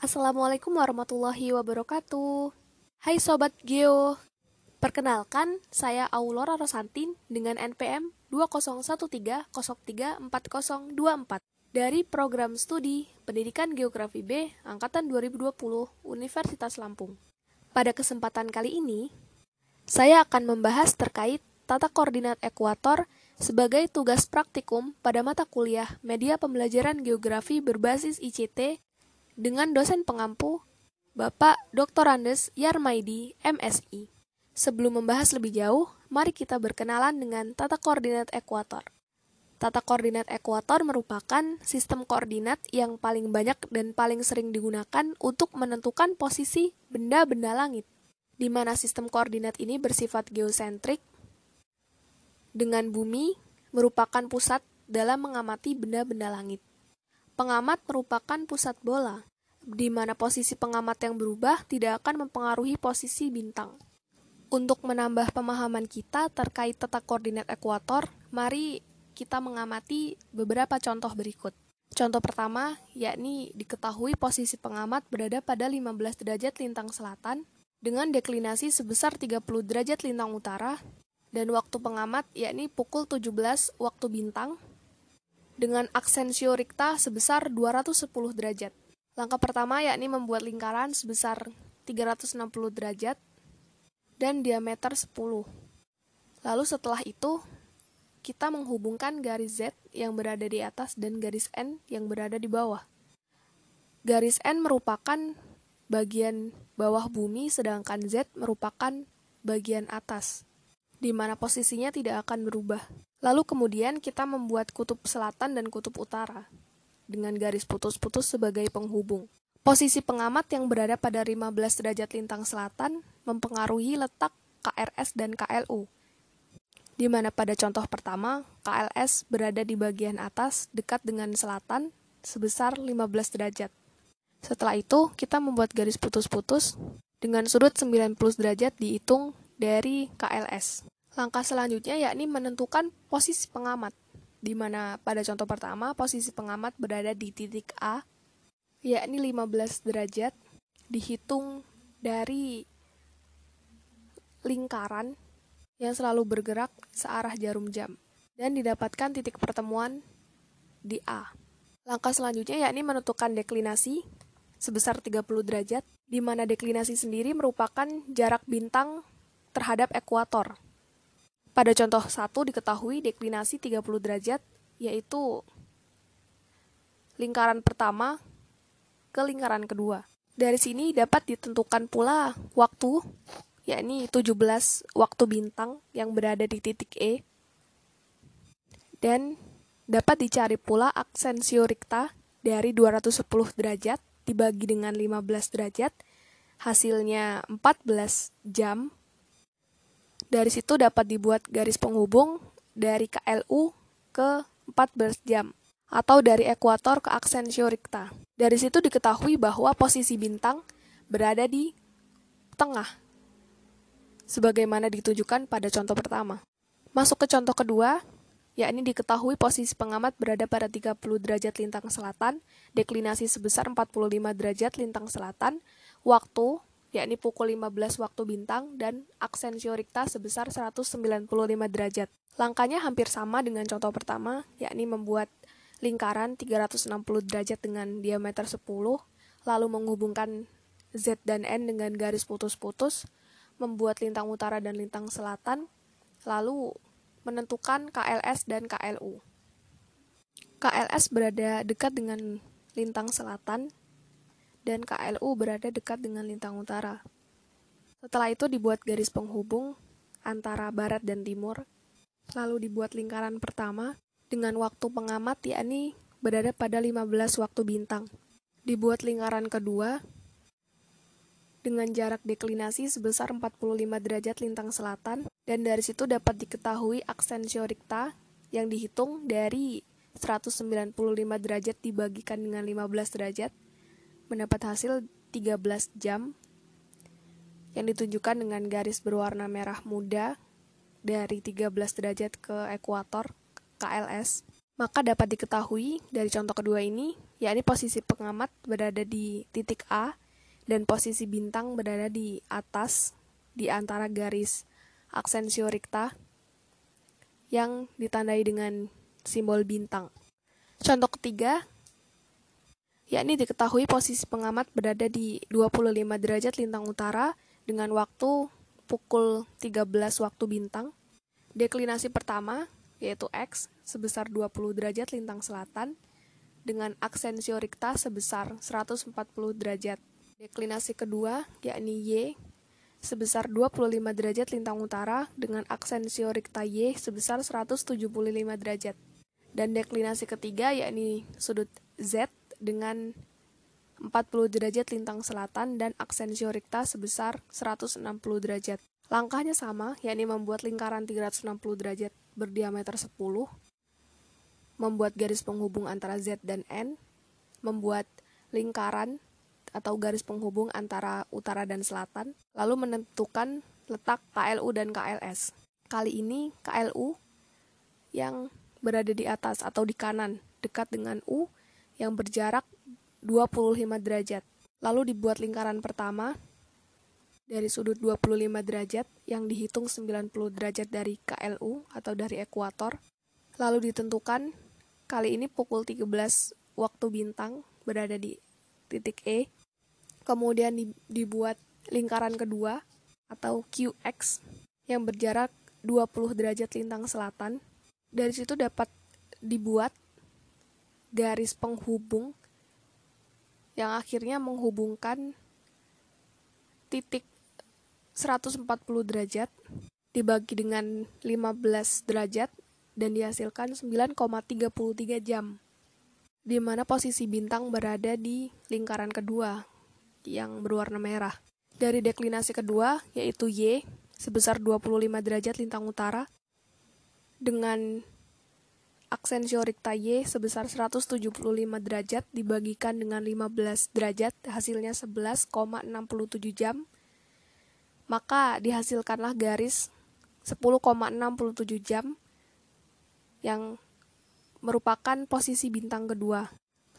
Assalamualaikum warahmatullahi wabarakatuh. Hai Sobat Geo. Perkenalkan, saya Aulora Rosantin dengan NPM 2013034024 dari Program Studi Pendidikan Geografi B Angkatan 2020 Universitas Lampung. Pada kesempatan kali ini, saya akan membahas terkait tata koordinat ekuator sebagai tugas praktikum pada mata kuliah Media Pembelajaran Geografi berbasis ICT dengan dosen pengampu Bapak Dr. Andes Yarmaidi, MSI. Sebelum membahas lebih jauh, mari kita berkenalan dengan tata koordinat ekuator. Tata koordinat ekuator merupakan sistem koordinat yang paling banyak dan paling sering digunakan untuk menentukan posisi benda-benda langit, di mana sistem koordinat ini bersifat geosentrik, dengan bumi merupakan pusat dalam mengamati benda-benda langit. Pengamat merupakan pusat bola, di mana posisi pengamat yang berubah tidak akan mempengaruhi posisi bintang. Untuk menambah pemahaman kita terkait tata koordinat ekuator, mari kita mengamati beberapa contoh berikut. Contoh pertama, yakni diketahui posisi pengamat berada pada 15 derajat lintang selatan dengan deklinasi sebesar 30 derajat lintang utara dan waktu pengamat yakni pukul 17 waktu bintang dengan aksensio rikta sebesar 210 derajat. Langkah pertama yakni membuat lingkaran sebesar 360 derajat dan diameter 10. Lalu setelah itu, kita menghubungkan garis Z yang berada di atas dan garis N yang berada di bawah. Garis N merupakan bagian bawah bumi sedangkan Z merupakan bagian atas, di mana posisinya tidak akan berubah. Lalu kemudian kita membuat kutub selatan dan kutub utara dengan garis putus-putus sebagai penghubung. Posisi pengamat yang berada pada 15 derajat lintang selatan mempengaruhi letak KRS dan KLU. Di mana pada contoh pertama, KLS berada di bagian atas dekat dengan selatan sebesar 15 derajat. Setelah itu, kita membuat garis putus-putus dengan sudut 90 derajat dihitung dari KLS. Langkah selanjutnya yakni menentukan posisi pengamat di mana pada contoh pertama posisi pengamat berada di titik A, yakni 15 derajat, dihitung dari lingkaran yang selalu bergerak searah jarum jam, dan didapatkan titik pertemuan di A. Langkah selanjutnya yakni menentukan deklinasi sebesar 30 derajat, di mana deklinasi sendiri merupakan jarak bintang terhadap ekuator pada contoh satu diketahui deklinasi 30 derajat, yaitu lingkaran pertama ke lingkaran kedua. Dari sini dapat ditentukan pula waktu, yakni 17 waktu bintang yang berada di titik E, dan dapat dicari pula aksensio rikta dari 210 derajat dibagi dengan 15 derajat, hasilnya 14 jam dari situ dapat dibuat garis penghubung dari KLU ke 14 jam atau dari ekuator ke aksensio rikta. Dari situ diketahui bahwa posisi bintang berada di tengah sebagaimana ditunjukkan pada contoh pertama. Masuk ke contoh kedua, yakni diketahui posisi pengamat berada pada 30 derajat lintang selatan, deklinasi sebesar 45 derajat lintang selatan, waktu yakni pukul 15 waktu bintang dan aksensio rikta sebesar 195 derajat. Langkahnya hampir sama dengan contoh pertama, yakni membuat lingkaran 360 derajat dengan diameter 10, lalu menghubungkan Z dan N dengan garis putus-putus, membuat lintang utara dan lintang selatan, lalu menentukan KLS dan KLU. KLS berada dekat dengan lintang selatan, dan KLU berada dekat dengan lintang utara. Setelah itu dibuat garis penghubung antara barat dan timur, lalu dibuat lingkaran pertama dengan waktu pengamat yakni berada pada 15 waktu bintang. Dibuat lingkaran kedua dengan jarak deklinasi sebesar 45 derajat lintang selatan dan dari situ dapat diketahui aksensio rikta yang dihitung dari 195 derajat dibagikan dengan 15 derajat mendapat hasil 13 jam yang ditunjukkan dengan garis berwarna merah muda dari 13 derajat ke ekuator KLS. Maka dapat diketahui dari contoh kedua ini, yakni posisi pengamat berada di titik A dan posisi bintang berada di atas di antara garis aksensio recta yang ditandai dengan simbol bintang. Contoh ketiga, yakni diketahui posisi pengamat berada di 25 derajat lintang utara dengan waktu pukul 13 waktu bintang. Deklinasi pertama, yaitu X, sebesar 20 derajat lintang selatan, dengan aksensio recta sebesar 140 derajat. Deklinasi kedua, yakni Y, sebesar 25 derajat lintang utara dengan aksensio recta Y sebesar 175 derajat. Dan deklinasi ketiga, yakni sudut Z dengan 40 derajat lintang selatan dan aksensio recta sebesar 160 derajat. Langkahnya sama, yakni membuat lingkaran 360 derajat berdiameter 10, membuat garis penghubung antara Z dan N, membuat lingkaran atau garis penghubung antara utara dan selatan, lalu menentukan letak KLU dan KLS. Kali ini KLU yang berada di atas atau di kanan, dekat dengan U yang berjarak 25 derajat. Lalu dibuat lingkaran pertama dari sudut 25 derajat yang dihitung 90 derajat dari KLU atau dari ekuator. Lalu ditentukan Kali ini pukul 13 waktu bintang berada di titik E. Kemudian dibuat lingkaran kedua atau QX yang berjarak 20 derajat lintang selatan. Dari situ dapat dibuat garis penghubung yang akhirnya menghubungkan titik 140 derajat dibagi dengan 15 derajat dan dihasilkan 9,33 jam, di mana posisi bintang berada di lingkaran kedua yang berwarna merah. Dari deklinasi kedua, yaitu Y, sebesar 25 derajat lintang utara, dengan aksensio recta Y sebesar 175 derajat dibagikan dengan 15 derajat, hasilnya 11,67 jam, maka dihasilkanlah garis 10,67 jam yang merupakan posisi bintang kedua.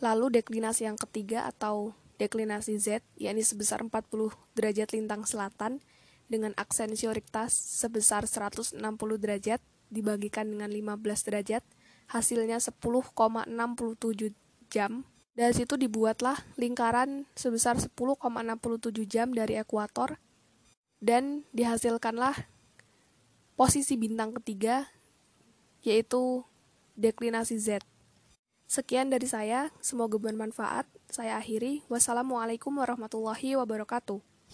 Lalu deklinasi yang ketiga atau deklinasi Z, yakni sebesar 40 derajat lintang selatan dengan aksensio recta sebesar 160 derajat dibagikan dengan 15 derajat, hasilnya 10,67 jam. Dari situ dibuatlah lingkaran sebesar 10,67 jam dari ekuator dan dihasilkanlah posisi bintang ketiga yaitu deklinasi Z. Sekian dari saya, semoga bermanfaat. Saya akhiri. Wassalamualaikum warahmatullahi wabarakatuh.